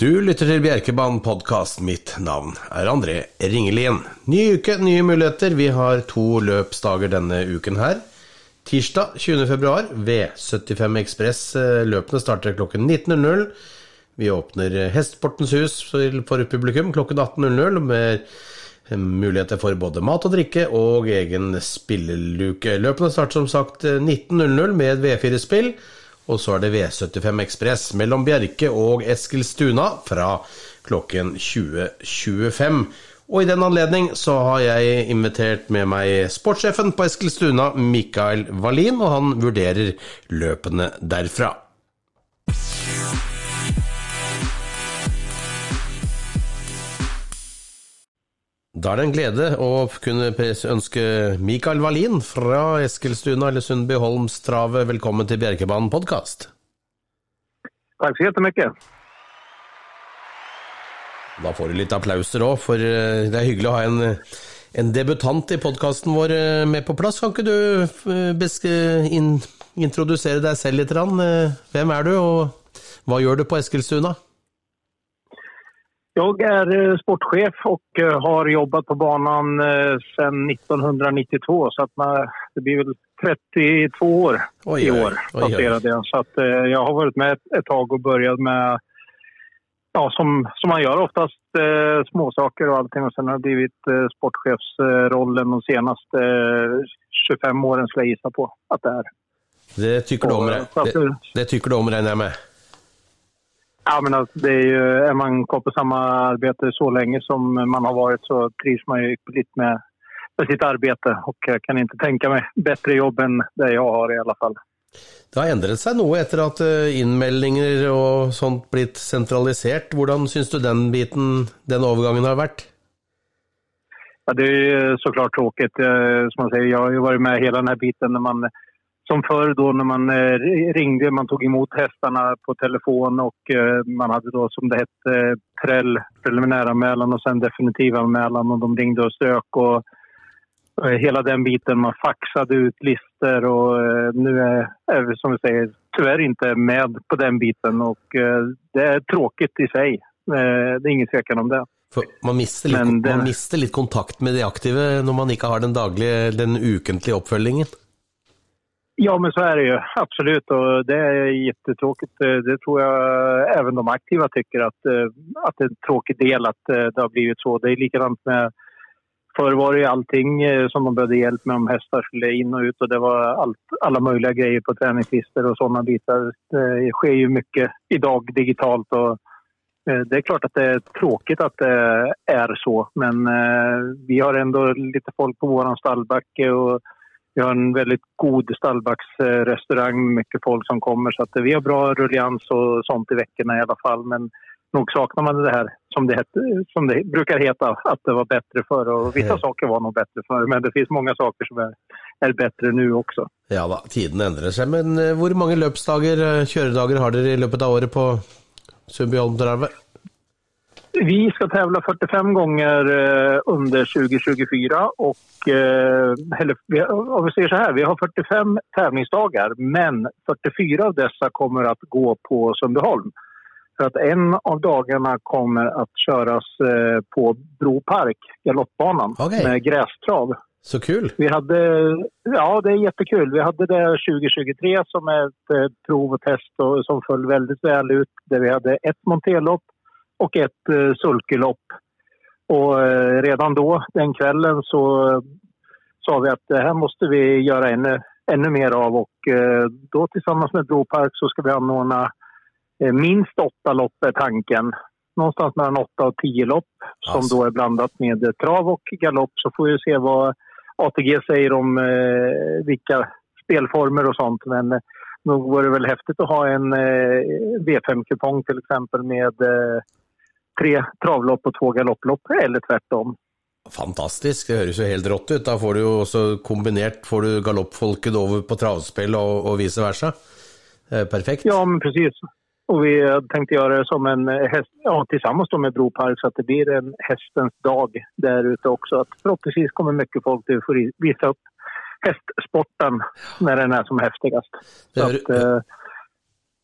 Du lytter til Bjerkebanen podkast. Mitt navn er André Ringelien. Ny uke, nye muligheter. Vi har to løpsdager denne uken her. Tirsdag 20.2, V75 Ekspress. Løpene starter klokken 19.00. Vi åpner Hestportens hus for publikum klokken 18.00 med muligheter for både mat og drikke og egen spilleluke. Løpene starter som sagt 19.00 med V4-spill. Og så er det V75 Ekspress mellom Bjerke og Eskilstuna fra klokken 20.25. Og i den anledning så har jeg invitert med meg sportssjefen på Eskilstuna, Mikael Wallin, og han vurderer løpene derfra. Da er det en glede å kunne ønske Mikael Wallin fra Eskilstuna eller Sundby Holmstravet velkommen til Bjerkebanen podkast. Takk så jättemycket. Da får du litt applauser òg, for eh, det er hyggelig å ha en, en debutant i podkasten vår eh, med på plass. Kan ikke du beske, in, introdusere deg selv litt? Hvem er du, og hva gjør du på Eskilstuna? Jag är sportchef och har jobbat på banan sedan 1992 så att man, det blir väl 32 år oj, i år passerade jag. Så att jag har varit med ett, ett tag och börjat med, ja som, som man gör oftast, eh, småsaker och allting och sen har det blivit eh, sportchefsrollen de senaste eh, 25 åren skulle jag gissa på att det är. Det tycker du om, det, det tycker du om regnar jag med? Ja, men alltså, det är, ju, är man kvar på samma arbete så länge som man har varit så trivs man ju ypperligt med, med sitt arbete. Och jag kan inte tänka mig bättre jobb än det jag har i alla fall. Det har endret seg noe etter at innmeldinger og sånt blitt sentralisert. Hvordan syns du den biten, den overgangen har vært? Ja, det er såklart tråkigt. Som man säger, jag har jo vært med hele denne biten når man som förr då när man ringde, man tog emot hästarna på telefon och man hade då som det hette preliminære preliminäranmälan och sen definitiv-anmälan och de ringde och strök och hela den biten. Man faxade ut listor och nu är vi som vi säger tyvärr inte med på den biten och det är tråkigt i sig. Det är ingen tvekan om det. For man mister, litt, det... man mister litt kontakt med de aktive når man ikke har den daglige, den ukentlige oppfølgingen? Ja, men så är det ju. Absolut. Och det är jättetråkigt. Det tror jag även de aktiva tycker att, att det är en tråkig del att det har blivit så. Det är likadant med... Förr var det allting som de behövde hjälp med om hästar skulle in och ut och det var allt, alla möjliga grejer på träningslistor och sådana bitar. Det sker ju mycket idag digitalt och det är klart att det är tråkigt att det är så men vi har ändå lite folk på våran stallbacke vi har en väldigt god mycket folk som kommer så att vi har bra rullians och sånt i veckorna i alla fall. Men nog saknar man det här som det, heter, som det brukar heta, att det var bättre förr. Och vissa saker var nog bättre förr, men det finns många saker som är, är bättre nu också. Ja da, tiden endrer seg. Men hvor mange løpsdager, kjøredager, har dere i løpet av året på Sundbyholmtravet? Vi skal tävla 45 ganger under 2024 Og, eller, om vi säger så här, vi har 45 tävlingsdagar men 44 av dessa kommer att gå på Sundbyholm. För att en av dagarna kommer att köras på Bro Park, galoppbanan, okay. med grästrav. Så kul! Vi hade, ja, det är jättekul. Vi hade det 2023 som ett prov och test och, som föll väldigt väl ut. Där vi hade ett monterlopp och ett eh, sulkelopp. Och eh, redan då, den kvällen, så eh, sa vi att det här måste vi göra ännu, ännu mer av. Och eh, då tillsammans med Bropark så ska vi anordna eh, minst åtta lopp är tanken. Någonstans mellan åtta och tio lopp som då är blandat med trav och galopp. Så får vi se vad ATG säger om eh, vilka spelformer och sånt. Men nog vore det väl häftigt att ha en V5-kupong till exempel med tre travlopp og to galopplopp, eller tvert. Fantastisk, det høres jo helt rått ut. Da får du jo også kombinert får du galoppfolket over på travspill og, og vice versa. Perfekt. Ja, men precis. Och vi tänkte göra det som en häst, ja, tillsammans med Bropark så att det blir en hästens dag där ute också. Att förhoppningsvis kommer mycket folk till att visa upp hästsporten när den är som häftigast. Så att,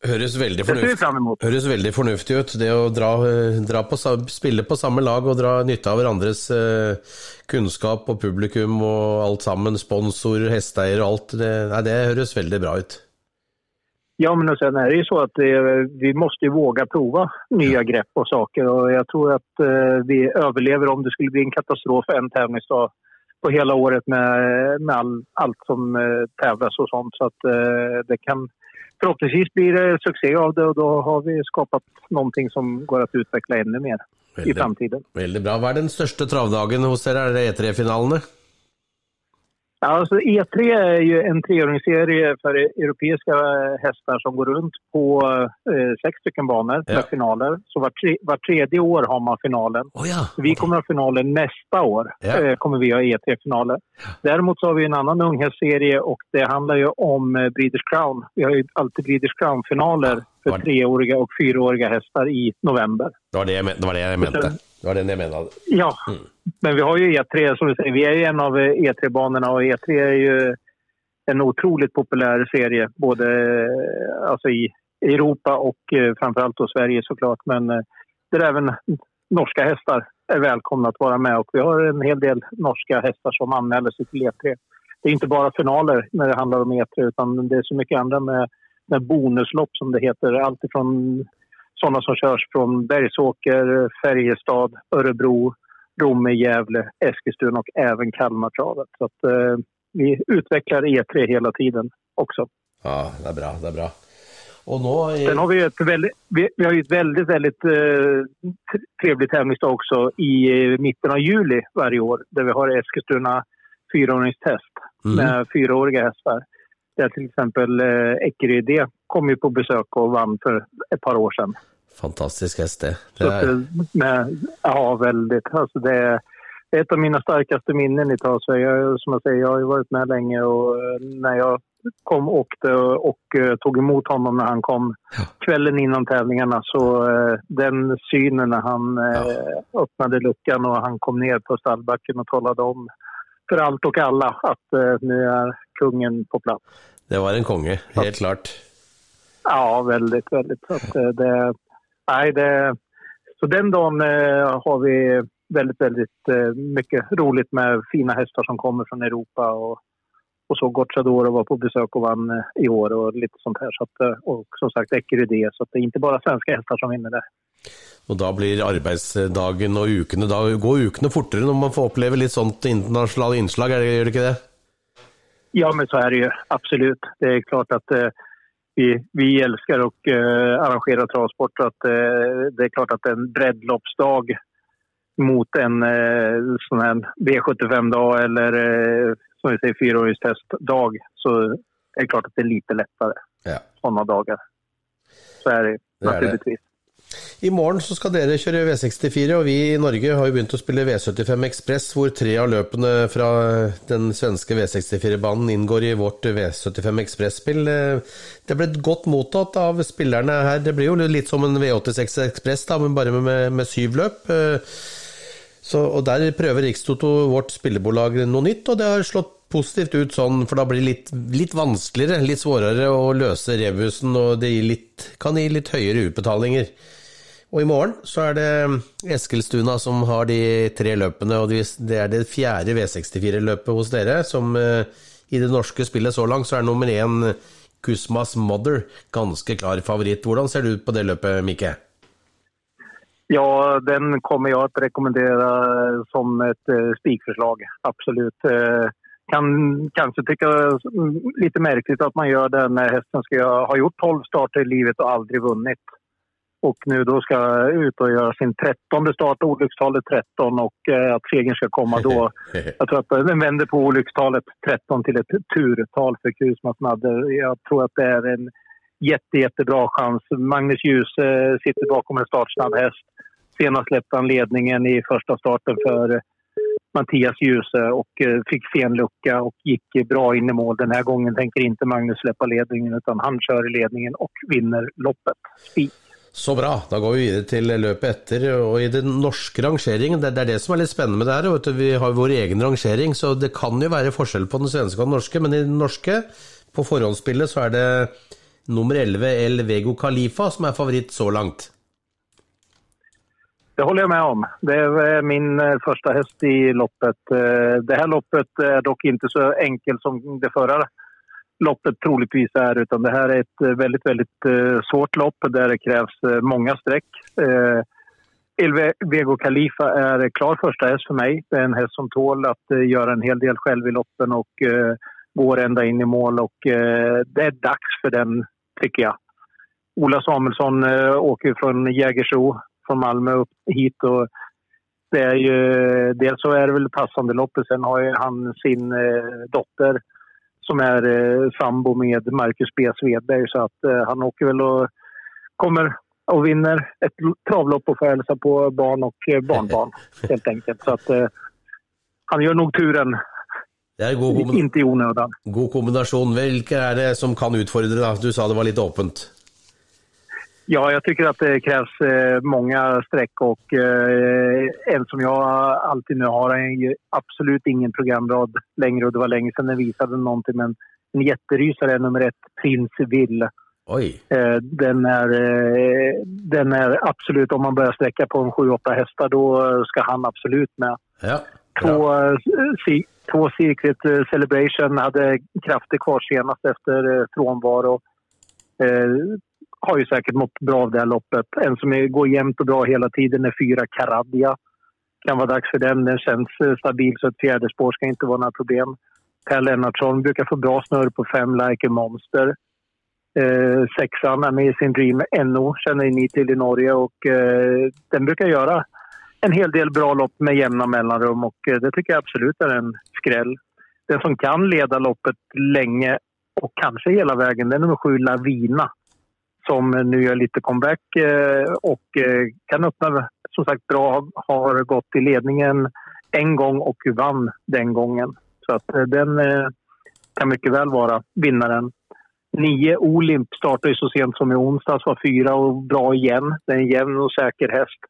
Høres veldig, høres veldig fornuftig ut, det å dra, eh, dra på, spille på samme lag og dra nytte av hverandres eh, kunnskap og publikum og alt sammen, sponsorer, hesteeier og alt. Det, nei, det høres veldig bra ut. Ja, men og sen är det ju så att det, vi måste ju våga prova nya grepp och saker och jag tror att eh, vi överlever om det skulle bli en katastrof en tävlingsdag på hela året med, med all, allt som tävlas och sånt. Så att det kan förhoppningsvis blir det suksess av det och då har vi skapat någonting som går att utveckla ännu mer i Veldig, framtiden. veldig bra. Hva er den største travdagen hos? Er det E3-finalene? Ja, alltså E3 är ju en treåringsserie för europeiska hästar som går runt på eh, sex stycken banor Ja. med finaler. Så var, tre, var tredje år har man finalen. Oh ja. Vi kommer ha finalen nästa år. Ja. Eh, kommer vi ha E3-finaler. Däremot så har vi en annan unghästserie och det handlar ju om eh, Breeders Crown. Vi har ju alltid Breeders Crown-finaler för treåriga och fyraåriga hästar i november. Det var det jag, det var det jeg mente. Det var den jeg mente. Ja, Mm. men vi har ju E3 som du säger. Vi är ju en av eh, E3-banorna och E3 är ju en otroligt populär serie både eh, alltså i Europa och framfor framförallt då Sverige såklart. Men eh, där även norska hästar är välkomna att vara med och vi har en hel del norska hästar som anmäler sig till E3. Det är inte bara finaler när det handlar om E3 utan det är så mycket andra med, med bonuslopp som det heter. Allt ifrån sådana som körs från Bergsåker, Färjestad, Örebro, Romme, Gävle, Eskilstuna och även Kalmartravet. Så att, eh, vi utvecklar E3 hela tiden också. Ja, det er bra. Det er bra. Og nå Sen har vi, ett väldigt, vi, vi har ju ett väldigt, väldigt eh, t- trevlig tävlingsdag också i eh, mitten av juli varje år där vi har Eskilstuna fyraåringstest mm. med fyraåriga hästar. Där till exempel eh, Eckerö kom jo på besøk og vann for et par år siden. Fantastisk hest, det. det er, eh, ja, veldig. Altså, det er et av mine sterkeste minner i. Jag, som jeg sier, jeg har jo vært med lenge. og når jeg kom och åkte og tok imot tog når honom när han kom kvelden innan tävlingarna så eh, den synen når han ja. öppnade luckan og han kom ned på stallbacken og talte om for alt og alle at nå er är kungen på plass. det var en konge, helt klart. Ja, väldigt, väldigt. Så att, eh, det, nej, det, så den dagen eh, har vi väldigt, väldigt eh, mycket roligt med fina hästar som kommer från Europa. Och, och så Gocciadoro var på besök och vann i år och lite sånt här. Så att, och som sagt Eckerö så att det är inte bara svenska hästar som vinner det. Og da blir arbeidsdagen og ukene Da går ukene fortere når man får oppleve litt sånt internasjonale innslag, er det, gjør det ikke det? Ja, men så är det ju absolut. Det är klart att eh, vi, vi elsker å uh, arrangere travsport. Så att, eh, det er klart at en breddloppsdag mot en uh, sånn V75-dag eller uh, som vi sier, fyraåringstestdag så er det klart at det er lite lettere Ja. sånne dager. Så er det Det naturligvis. I morgen så skal dere kjøre V64, og vi i Norge har jo begynt å spille V75 Ekspress, hvor tre av løpene fra den svenske V64-banen inngår i vårt V75 Ekspress-spill. Det ble godt mottatt av spillerne her. Det blir jo litt som en V86 Ekspress, men bare med, med syv løp. Så, og Der prøver Rikstoto, vårt spillebolag, noe nytt, og det har slått positivt ut sånn, for da blir det litt, litt vanskeligere, litt svårere å løse rebusen, og det litt, kan gi litt høyere utbetalinger. Og i morgen så er det Eskilstuna som har de tre løpene, og det er det fjerde V64-løpet hos dere, som eh, i det norske spillet så langt så er nummer én Kusmas Mother ganske klar favoritt. Hvordan ser du ut på det løpet, Mikke? Ja, den kommer jeg til å rekommendere som et eh, absolutt. Absolut. Eh, kan kanskje tykke litt merkelig at man gjør det når hesten skal ha gjort 12 starter i livet og aldri vunnit. Och nu då ska ut och göra sin trettonde start, olyckstalet 13 och eh, att segern ska komma då. Jag tror att den vänder på olyckstalet 13 till ett turtal för Kusmas Madde. Jag tror att det är en jätte, jättebra chans. Magnus Ljus eh, sitter bakom en startsnabb häst. Senast släppte han ledningen i första starten för eh, Mattias Djuse och fick sen lucka och gick bra in i mål. Den här gången tänker inte Magnus släppa ledningen utan han kör i ledningen och vinner loppet. Spik. Så bra. Da går vi videre til løpet etter. Og i den norske rangeringen, det er det som er litt spennende med det her. Du, vi har vår egen rangering, så det kan jo være forskjell på den svenske og den norske. Men i den norske, på forhåndsspillet, så er det nummer 11 El Vego Khalifa som er favoritt så langt. Det holder jeg med om. Det er min første hest i loppet. Eh, det her loppet er dog ikke så enkelt som det förra loppet troligtvis är. Utan det här är ett veldig väldigt, väldigt svårt lopp där det krävs många streck. El Vego Khalifa är klar första häst för mig. Det är en häst som tål att göra en hel del själv i loppen och går ända in i mål. Och det är dags för den, tycker jag. Ola Samuelsson åker från Jägersro från Malmö upp hit. Och det är ju, dels så är det väl passande loppet. Sen har han sin eh, dotter som är eh, sambo med Marcus B. Svedberg. Så att eh, han åker väl och kommer och vinner ett travlopp och får hälsa på barn och eh, barnbarn helt enkelt. Så att han gjør nok turen. Det er god, Inte i onödan. God kombinasjon. Hvilke er det som kan utfordre? da? Du sa det var litt åpent. Ja, jag tycker att det krävs mange många streck och eh, en som jag alltid nu har är absolut ingen programrad längre och det var länge sedan den visade någonting men en jätterysare är nummer ett, Prins Will. Oj. Eh, den, är, den är absolut, om man börjar sträcka på en 7-8 hästar då ska han absolut med. Ja. Två, två Secret Celebration hade krafter kvar senast efter frånvaro har ju säkert mått bra av det här loppet. En som går jämnt och bra hela tiden är fyra Karadia. Kan vara dags för den. Den känns eh, stabil så ett fjärde spår ska inte vara några problem. Per Lennartsson brukar få bra snurr på fem Like a Monster. Eh, sexan är med i sin Dream NO, känner ni till i Norge. Och, eh, den brukar göra en hel del bra lopp med jämna mellanrum och eh, det tycker jag absolut är en skräll. Den som kan leda loppet länge och kanske hela vägen, den är nummer sju Lavina som nu gör lite comeback eh, och eh, kan öppna som sagt bra. Har gått i ledningen en gång och vann den gången. Så att eh, den kan mycket väl vara vinnaren. Nio Olimp startade så sent som i onsdags, var fyra och bra igen. Det är en jämn och säker häst.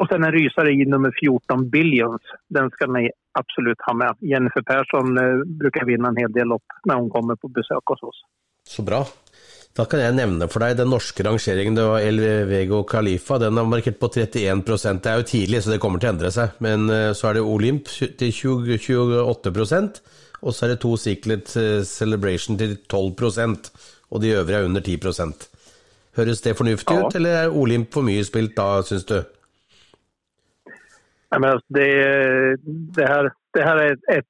Och sen en rysare i nummer 14, Billions. Den ska ni absolut ha med. Jennifer Persson brukar vinna en hel del lopp när hon kommer på besök hos oss. Så bra. Da kan jeg nevne for deg den norske rangeringen. Det var El Vego Khalifa. Den er markert på 31% Det er jo tidlig, så det kommer til å endre seg. Men eh, så er det Olymp til 20, 28 og så er det to Secret eh, Celebration til 12 og de øvrige er under 10 Høres det fornuftig ja. ut, eller er Olymp for mye spilt da, syns du? Nei, men altså, det, det, her, det här är et, et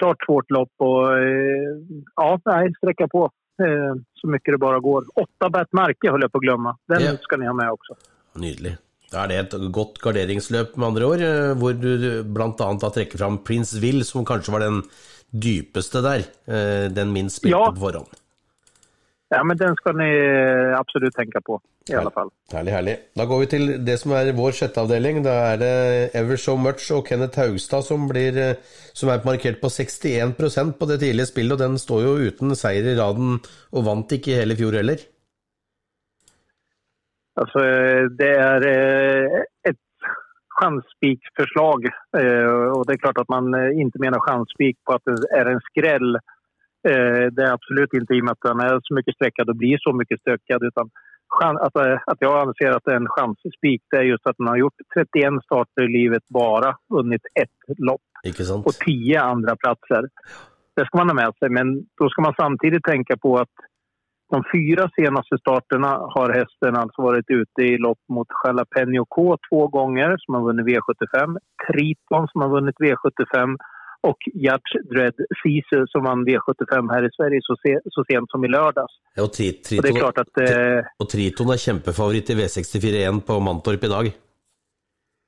klart svårt lopp eh, ja, jeg strekker på. Eh, så mycket det bara går. Åtta Bert Marke höll jag på att glömma. Den ja. ska ni ha med också. Nydelig. Da er det et godt garderingsløp, med andre ord, eh, hvor du bl.a. trekker fram Prince Will, som kanskje var den dypeste der. Eh, den minst spilte ja. på forhånd. Ja, men den skal ni absolutt tenke på, i alle fall. Herlig, herlig. Da går vi til det som er vår sjette avdeling. Da er det Ever So Much og Kenneth Haugstad som, blir, som er markert på 61% på det tidlige spillet, og den står jo uten seier i raden, og vant ikke hele fjor heller. Altså, det er eh, et sjanspikforslag, eh, og det er klart at man eh, ikke mener sjanspik på at det er en skrell Eh, det är absolut inte i och med att den är så mycket sträckad och blir så mycket stökad. Utan att, eh, att jag anser att det är en chansspik det är just att den har gjort 31 starter i livet bara, vunnit ett lopp och 10 andra platser. Det ska man ha med sig, men då ska man samtidigt tänka på att de fyra senaste starterna har hästen alltså varit ute i lopp mot Jalapeno K två gånger, som har vunnit V75. Triton som har vunnit V75 och Gert Dredd Sisu som vann V75 här i Sverige så, se, så sent som i lördags. Ja, och, tri, triton, det är klart att... Eh, och Triton är kämpefavorit i V64-1 på Mantorp idag.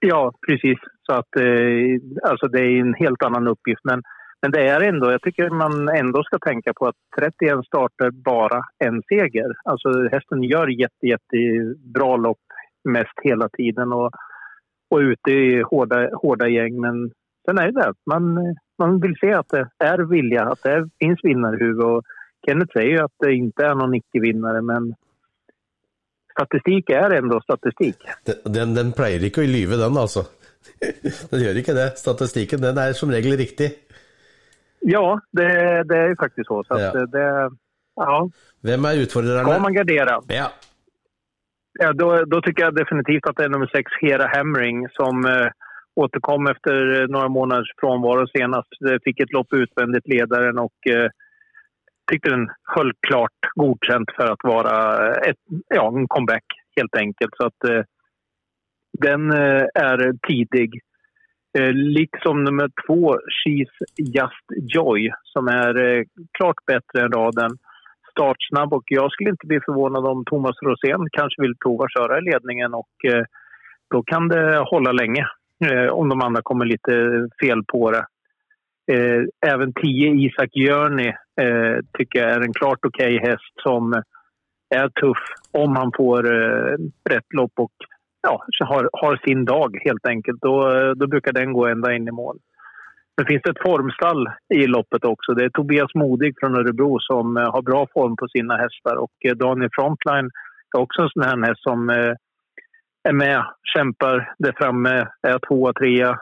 Ja, precis. Så att eh, alltså det är en helt annan uppgift. Men, men det är ändå, jag tycker man ändå ska tänka på att 31 starter, bara en seger. Alltså hästen gör jätte, jättebra lopp mest hela tiden och, och ute i hårda, hårda gäng. Men sen är det man, man vill se att det är vilja, att det finns vinnarhuvud. Och Kenneth säger ju att det inte är någon icke-vinnare, men statistik är ändå statistik. Den, den pleier ikke å lyve, den altså. Den gjør ikke det. Statistikken den er som regel riktig. Ja, det, det är faktisk faktiskt så. så ja. det, Ja. Hvem er utfordrerne? Skal man gardera? Ja. Ja, då, då tycker jag definitivt att det är nummer sex, Hera Hammering, som eh, återkom efter eh, några månaders frånvaro senast. Fick ett lopp utvändigt ledaren och eh, tyckte den höll klart godkänt för att vara ett, ja, en comeback helt enkelt. Så att eh, den eh, är tidig. Eh, liksom nummer två, She's Just Joy, som är eh, klart bättre än raden. Startsnabb och jag skulle inte bli förvånad om Thomas Rosén kanske vill prova köra i ledningen och eh, då kan det hålla länge eh, om de andra kommer lite fel på det. Eh, även 10 Isak Jörni eh, tycker jag är en klart okej okay häst som är tuff om han får eh, rätt lopp och ja, har, har sin dag helt enkelt. Då, då brukar den gå ända in i mål. Sen finns det ett formstall i loppet också. Det är Tobias Modig från Örebro som eh, har bra form på sina hästar och eh, Daniel Frontline är också en sån här häst som eh, är med, kämpar där framme, är tvåa, trea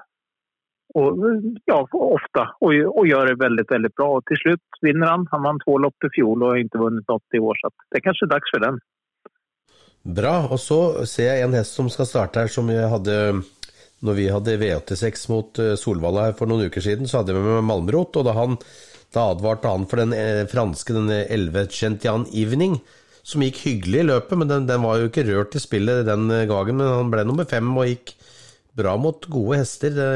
och, ja, ofta och, och gör det väldigt, väldigt bra. Och till slut vinner han. Han vann två lopp i fjol och har inte vunnit något i år så det är kanske är dags för den. Bra. Og så ser jeg en hest som skal starte her, som jeg hadde når vi hadde V86 mot Solvalla her for noen uker siden, så hadde vi med Malmrot, og da, han, da advarte han for den franske, denne 11 Gentian Evening, som gikk hyggelig i løpet, men den, den, var jo ikke rørt i spillet den gangen. Men han ble nummer fem og gikk bra mot gode hester. Det,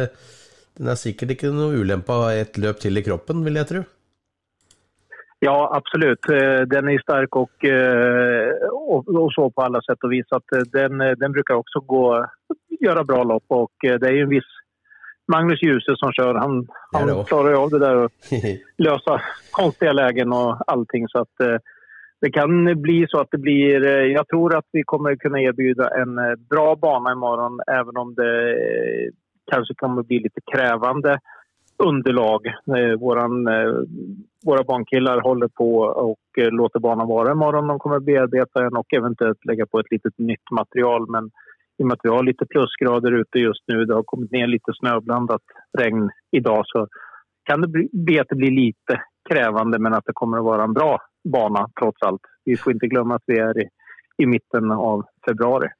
den er sikkert ikke noe ulempe av et løp til i kroppen, vil jeg tro. Ja, absolutt. Den er sterk og, og, og så på alle sett og vis. at den, den bruker også gå, gjøre bra lopp og det er jo en viss Magnus Djuse som kjører. Han, han klarer jo av det der å løse konstige legen og allting. Så att det kan bli så att det blir... Jag tror att vi kommer kunna erbjuda en bra bana imorgon även om det kanske kommer bli lite krävande underlag. Eh, våran, eh, våra barnkillar håller på och eh, låter banan vara imorgon. De kommer bearbeta den och eventuellt lägga på ett litet nytt material. Men i och med att vi har lite plusgrader ute just nu, det har kommit ner lite snöblandat regn idag så kan det bli att det blir lite krävande men att det kommer att vara en bra bana trots allt. Vi får ikke glemme at vi er i, i midten av februari.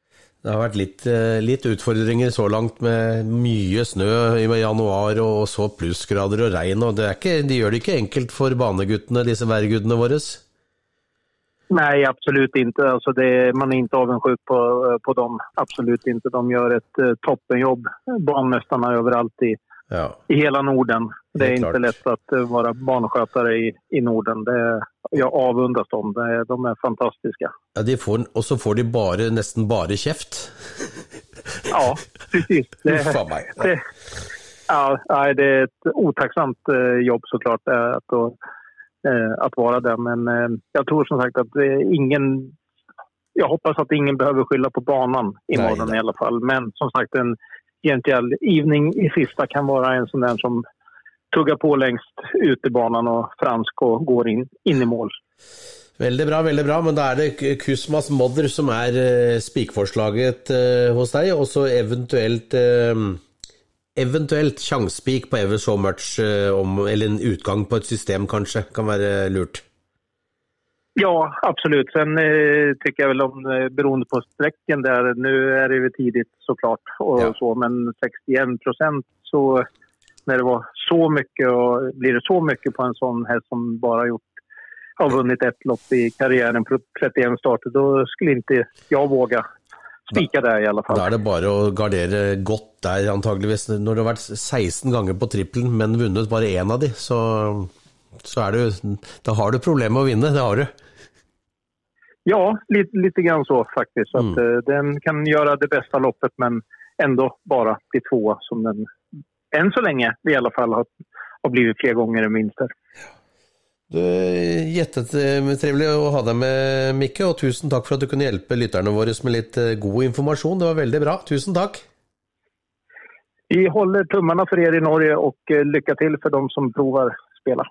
Det har vært litt, litt, utfordringer så langt med mye snø i januar og så plussgrader og regn. og ikke, De gjør det ikke enkelt for baneguttene, disse værgudene våre? Nei, absolutt ikke. Altså det, man er ikke avundsjuk på, på dem. Absolutt ikke. De gjør et uh, toppenjobb, banemesterne overalt i, ja. i hele Norden. Det er, det är ikke lett å være barnskötare i, i Norden. Det, jag avundas dem. Det, de er fantastiske. Ja, de får, og så får de bare, nesten bare kjeft. ja, precis. Det, det, ja, det er et otacksamt uh, jobb såklart att, uh, att vara där. Men jag tror som sagt att ingen... Jag hoppas att ingen behöver skylla på banan i morgen i alla fall. Men som sagt, en gential evening i sista kan vara en sån där som tugger på lengst utebanen og fransk og går inn, inn i mål. Veldig bra, veldig bra. Men da er det Kusmas Modder som er uh, spikforslaget uh, hos deg, og så eventuelt uh, Eventuelt sjansespik på Ever So Much, om, eller en utgang på et system, kanskje, kan være lurt. Ja, absolut. Sen eh, tycker jag väl om, eh, beroende på sträcken där, nu är det ju tidigt såklart, och ja. så, men 61 procent så när det var så mycket och blir det så mycket på en sån häst som bara gjort har vunnit ett lopp i karriären på 31 starter, då skulle inte jag våga spika der i alle fall. Da er det bare å gardere godt der, antageligvis. Når du har vært 16 ganger på trippelen, men vunnet bare én av de, så, så er du Da har du problemer med å vinne, det har du. Ja, litt, litt grann så faktisk. At, mm. uh, den kan gjøre det beste loppet, men ändå bare bli tvåa som den än så lenge i alla fall har, har blivit flere ganger än vinster. Du, Jättetrevlig å ha deg med, Mikke, og tusen takk for at du kunne hjelpe lytterne våre med litt eh, god informasjon. Det var veldig bra. Tusen takk. Vi holder tummarna for dere i Norge, og eh, lykke til for dem som prøver å spille.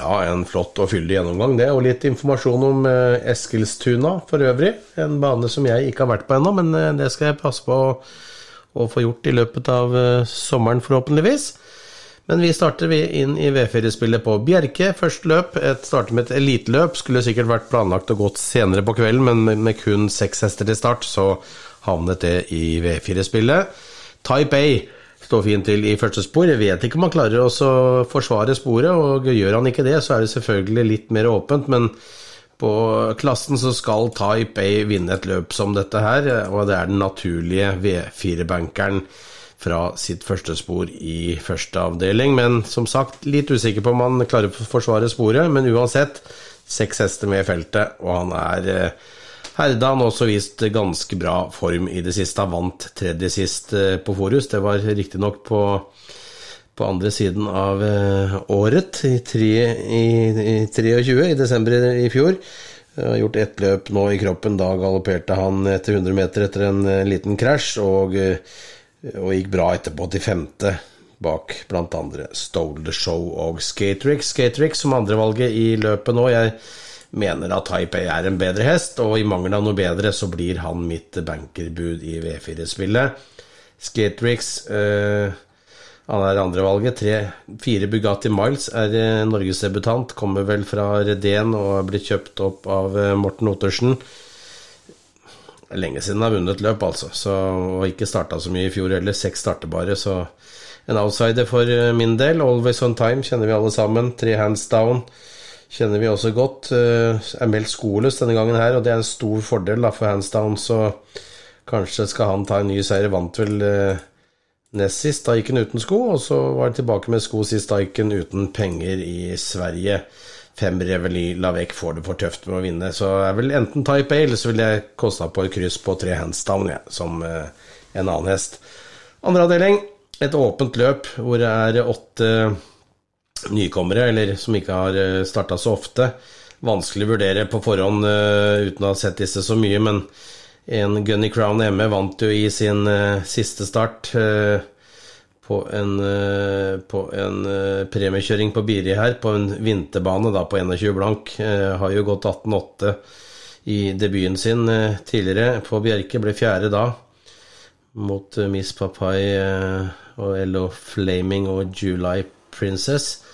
Ja, en flott og fyldig gjennomgang, det. Og litt informasjon om eh, Eskilstuna for øvrig. En bane som jeg ikke har vært på ennå, men eh, det skal jeg passe på å få gjort i løpet av sommeren, forhåpentligvis. Men vi starter inn i V4-spillet på Bjerke. Første løp. Et starter med et eliteløp. Skulle sikkert vært planlagt og gått senere på kvelden, men med kun seks hester til start, så havnet det i V4-spillet. Type A står fint til i første spor. Jeg vet ikke om han klarer å forsvare sporet, og gjør han ikke det, så er det selvfølgelig litt mer åpent, men på klassen så skal Type A vinne et løp som dette her, og det er den naturlige V4-bankeren fra sitt første spor i første avdeling. Men som sagt, litt usikker på om han klarer å forsvare sporet. Men uansett, seks hester med i feltet, og han er eh, herda. Har også vist ganske bra form i det siste. Han vant tredje sist eh, på Forus. Det var riktignok på på andre siden av eh, året, i, tre, i, i 23, i desember i fjor. Har gjort ett løp nå i kroppen. Da galopperte han etter 100 meter etter en liten krasj. og og gikk bra etterpå til femte bak bl.a. Stole the Show og Skatrix. Skatrix som andrevalget i løpet nå. Jeg mener at Taipei er en bedre hest, og i mangel av noe bedre så blir han mitt bankerbud i V4-spillet. Skatrix øh, han er andrevalget. Fire Bugatti Miles er eh, norgesdebutant. Kommer vel fra Redén og er blitt kjøpt opp av eh, Morten Ottersen lenge siden han har vunnet løp, altså. Så, og ikke starta så mye i fjor heller. Seks starter bare, så en outsider for eh, min del. Always on time kjenner vi alle sammen. Tre hands down kjenner vi også godt. Uh, er meldt skoløs denne gangen her, og det er en stor fordel da, for hands down, så kanskje skal han ta en ny seier. Vant vel uh, nest sist, da gikk han uten sko, og så var han tilbake med sko sist, da gikk han uten penger i Sverige fem Revely Lavec får det for tøft med å vinne. Så er vel enten Type A, eller så vil jeg kosta på et kryss på tre handsdown, ja, som eh, en annen hest. Andre avdeling, et åpent løp hvor det er åtte nykommere, eller som ikke har uh, starta så ofte. Vanskelig å vurdere på forhånd uh, uten å ha sett disse så mye, men en Gunny Crown ME vant jo i sin uh, siste start. Uh, på en, eh, på en eh, premiekjøring på Biri her, på en vinterbane da, på 21 blank. Eh, har jo gått 18-8 i debuten sin tidligere på Bjerke. Ble fjerde da mot Miss Papai og Ello Flaming og July Princess.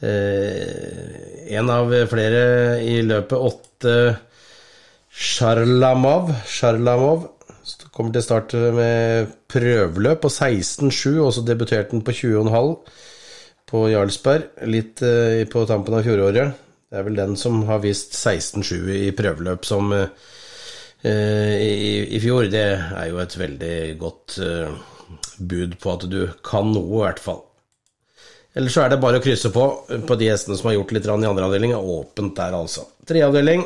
En av flere i løpet. Åtte Sharlamov. Sjarlamov kommer til start med prøveløp på 16,7, og så debuterte han på 20,5 på Jarlsberg, litt uh, på tampen av fjoråret. Det er vel den som har vist 16,7 i prøveløp som uh, i, i, fjor. Det er jo et veldig godt uh, bud på at du kan noe, i hvert fall. Ellers så er det bare å krysse på på de hestene som har gjort litt i andre avdeling. Åpent der, altså. Treavdeling.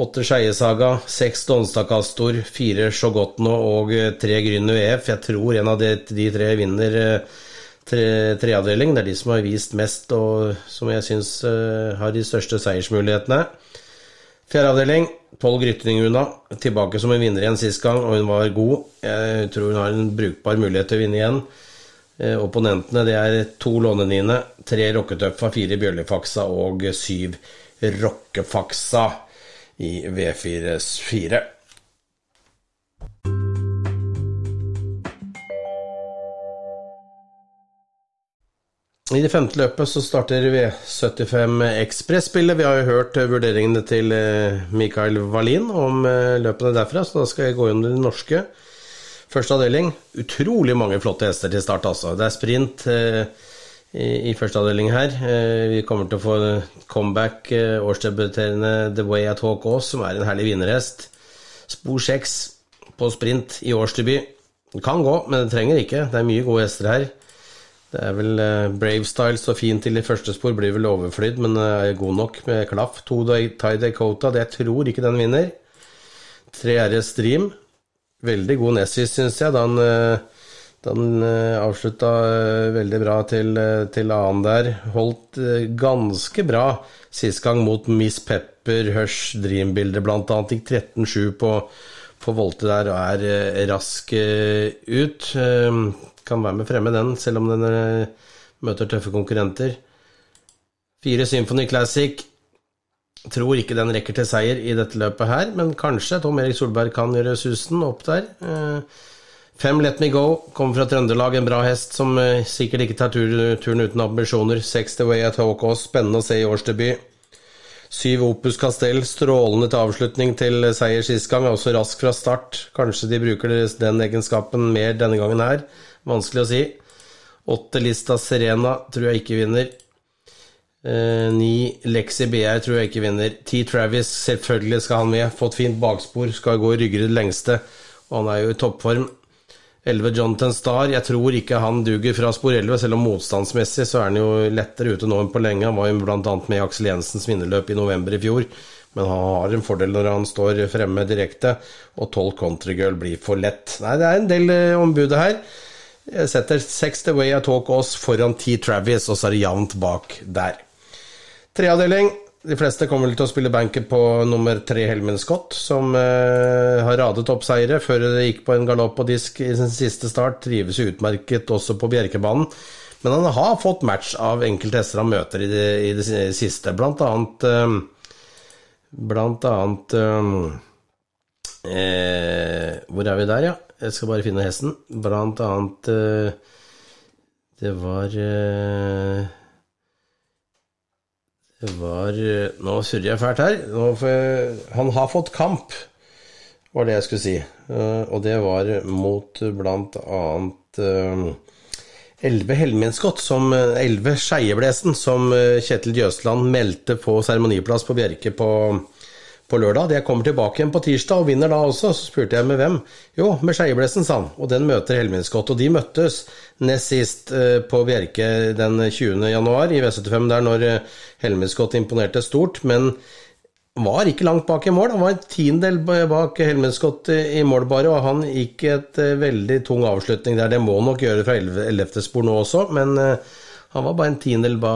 Åtte Skeiesaga, seks Donstad-Castor, fire Sjogotno og eh, tre Grüner VF. Jeg tror en av de, de tre vinner tre, treavdeling. Det er de som har vist mest, og som jeg syns uh, har de største seiersmulighetene. Fjerde avdeling, Pål Grytning unna. Tilbake som en vinner igjen sist gang, og hun var god. Jeg tror hun har en brukbar mulighet til å vinne igjen. Uh, opponentene det er to Lånenine, tre Rocketøffa, fire bjøllefaksa og syv Rockefaksa i V4-4. I det femte løpet så starter V75 Ekspress-spillet. Vi har jo hørt vurderingene til eh, Mikael Wallin om eh, løpene derfra, så da skal jeg gå gjennom det norske. Første avdeling. Utrolig mange flotte hester til start, altså. Det er sprint. Eh, i, i første avdeling her. Eh, vi kommer til å få comeback, eh, årsdebuterende The Way I Talk Aas, som er en herlig vinnerhest. Spor seks på sprint i årsdebut. Det kan gå, men det trenger ikke. Det er mye gode hester her. Det er vel uh, Brave Style så fint til i første spor, blir vel overflydd, men er god nok med klaff. To Tie Dakota, det jeg tror ikke den vinner. Tre RS Stream. Veldig god Nessis, syns jeg. da han da den uh, avslutta uh, veldig bra til, til annen der. Holdt ganske bra sist gang mot Miss Pepper, Hush, Dreambilder annet. Gikk 13-7 på, på Volte der og er rask ut. kan være med fremme, den, selv om den møter tøffe konkurrenter. Fire Symphony Classic. Tror ikke den rekker til seier i dette løpet her, men kanskje Tom Erik Solberg kan gjøre susen opp der. Fem Let Me Go kommer fra Trøndelag, en bra hest som eh, sikkert ikke tar tur, turen uten ambisjoner. Seks The Way I Talk Us, spennende å se i årsdebut. Syv Opus Castell, strålende til avslutning til seier sist gang, også rask fra start. Kanskje de bruker den egenskapen mer denne gangen her. Vanskelig å si. Åtte Lista Serena tror jeg ikke vinner. Eh, ni Lexi BR tror jeg ikke vinner. T. Travis, selvfølgelig skal han med. Fått fint bakspor, skal gå rygger det lengste. Og han er jo i toppform. 11 Jonathan Starr. Jeg tror ikke han duger fra spor 11, selv om motstandsmessig så er han jo lettere ute nå enn på lenge. Han var jo bl.a. med i Aksel Jensens vinnerløp i november i fjor. Men han har en fordel når han står fremme direkte, og 12 Countrygirl blir for lett. Nei, det er en del eh, ombudet her. Jeg setter 6 The Way I Talk Us foran T. Travis, og så er det jevnt bak der. Treavdeling. De fleste kommer vel til å spille banket på nummer tre Helmen Scott, som eh, har radet opp seire før det gikk på en galopp og disk i sin siste start. Trives utmerket også på Bjerkebanen. Men han har fått match av enkelte hester han møter i det, i det siste, blant annet eh, Blant annet eh, eh, Hvor er vi der, ja? Jeg skal bare finne hesten. Blant annet eh, Det var eh, det var eh, Nå surrer jeg fælt her. Jeg, han har fått kamp, var det jeg skulle si. Eh, og det var mot eh, Elleve Helmenskott, som Elleve Skeieblesen, som Kjetil Jøsland meldte på seremoniplass på Bjerke på på lørdag. Jeg kommer tilbake igjen på tirsdag og vinner da også. Så spurte jeg med hvem. Jo, med Skeieblessen, sa han. Og den møter Helminskott. Og de møttes nest sist eh, på Bjerke den 20. januar i V75, der når eh, Helminskott imponerte stort. Men var ikke langt bak i mål. Han var en tiendedel bak Helminskott i mål bare, og han gikk et eh, veldig tung avslutning der. Det må nok gjøre fra 11. spor nå også, men han var bare en tiendedel, ba,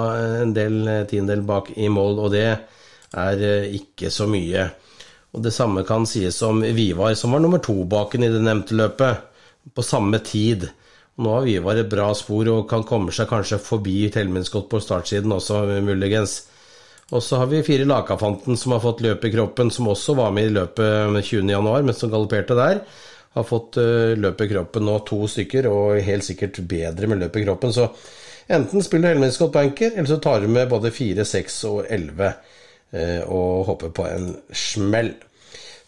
del bak i mål, og det er eh, ikke så mye. Og Det samme kan sies om Vivar, som var nummer to baken i det nevnte løpet, på samme tid. Nå har Vivar et bra spor og kan komme seg kanskje forbi Telmenskott på startsiden også, muligens. Og så har vi fire Lakafanten som har fått løp i kroppen, som også var med i løpet 20.1, men som galopperte der. Har fått eh, løp i kroppen nå, to stykker, og helt sikkert bedre med løp i kroppen. Så enten spiller du Helmenskott banker, eller så tar du med både fire, seks og elleve. Eh, og håper på en smell.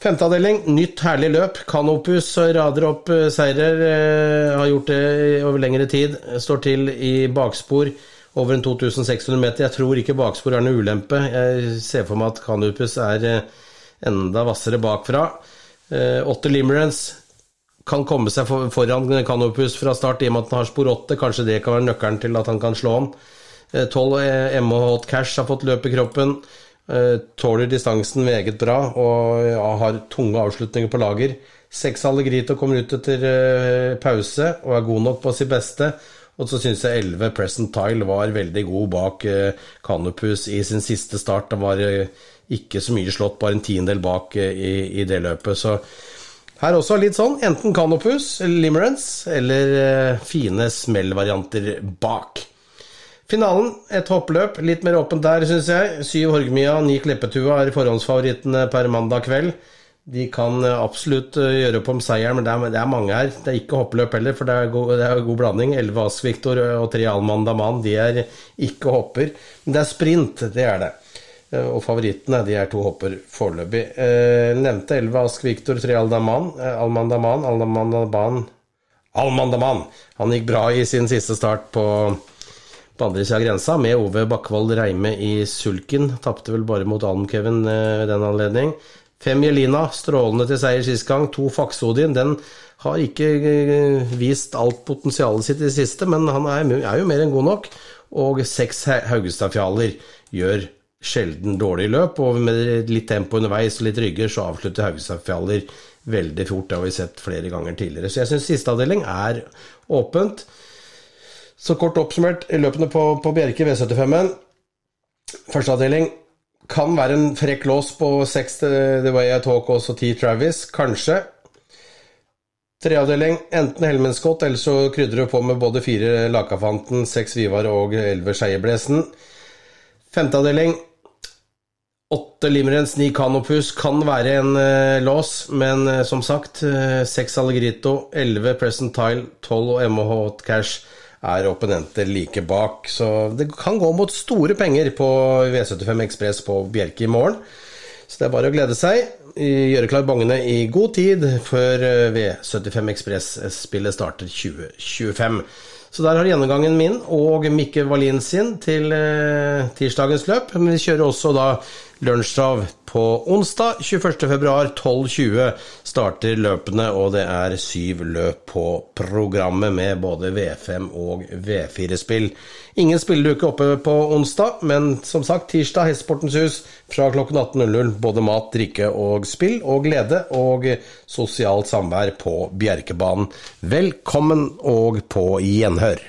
Femte avdeling, nytt herlig løp. Kanopus rader opp eh, seirer. Eh, har gjort det over lengre tid. Står til i bakspor over en 2600 meter. Jeg tror ikke bakspor er noe ulempe. Jeg ser for meg at Kanopus er enda hvassere bakfra. Åtte Limerence kan komme seg foran Kanopus fra start i og med at han har spor åtte. Kanskje det kan være nøkkelen til at han kan slå han. Tolv MH Hot Cash har fått løp i kroppen. Eh, tåler distansen meget bra og har tunge avslutninger på lager. Seks Allegrito kommer ut etter uh, pause og er god nok på sitt beste. Og så syns jeg 11 Present Tile var veldig god bak uh, Canopus i sin siste start. Det var ikke så mye slått, bare en tiendedel bak i, i, det løpet. Så her også litt sånn. Enten Canopus, Limerence eller fine smellvarianter bak. Finalen, et hoppløp. Litt mer åpent der, syns jeg. Syv Horgmia, ni Kleppetua er forhåndsfavorittene per mandag kveld. De kan eh, absolutt eh, gjøre opp om seieren, men det er, det er, mange her. Det er ikke hoppløp heller, for det er god, det er god blanding. Elleve Ask-Viktor og tre Alman Daman, de er ikke hopper. Men det er sprint, det er det. Eh, og favorittene, de er to hopper foreløpig. Eh, nevnte elleve Ask-Viktor, tre. Eh, Alman Daman, Alman Daman Alman Daman! Han gikk bra i sin siste start på på andre sida av grensa, med Ove Bakkvold Reime i sulken. Tapte vel bare mot Almkeven eh, ved den anledning. Fem Jelina, strålende til seier sist gang. To Faksodin. Den har ikke eh, vist alt potensialet sitt i det siste, men han er, jo mer enn god nok. Og seks Haugestad-fjaler gjør sjelden dårlig løp, og med litt tempo underveis og litt rygger, så avslutter Haugestad-fjaler veldig fort. Det har vi sett flere ganger tidligere. Så jeg syns siste avdeling er åpent. Så kort oppsummert, løpene på, på Bjerke V75-en Første avdeling kan være en frekk lås på 6 The Way I Talk også 10 Travis, kanskje. Treavdeling, enten Helmenskott, eller så krydrer du på med både fire Lakafanten, seks Vivar og elleve Skeieblesen. Femteavdeling, Åtte Limerens, ni Canopus kan være en uh, lås, men uh, som sagt, seks uh, Allegrito, elleve Present Tile, tolv og MH Hot Cash er opponenter like bak. Så det kan gå mot store penger på V75 Ekspress på Bjerke i morgen. Så det er bare å glede seg. Gjøre klar bongene i god tid før V75 Ekspress-spillet starter 2025. Så der har gjennomgangen min og Mikke Wallin sin til eh, tirsdagens løp. Men vi kjører også da Lunsjtrav på onsdag 21.2.12.20 starter løpene, og det er syv løp på programmet med både V5 og V4-spill. Ingen spilleluke oppe på onsdag, men som sagt, tirsdag Hestesportens hus fra klokken 18.00. Både mat, drikke og spill, og glede og sosialt samvær på Bjerkebanen. Velkommen og på gjenhør.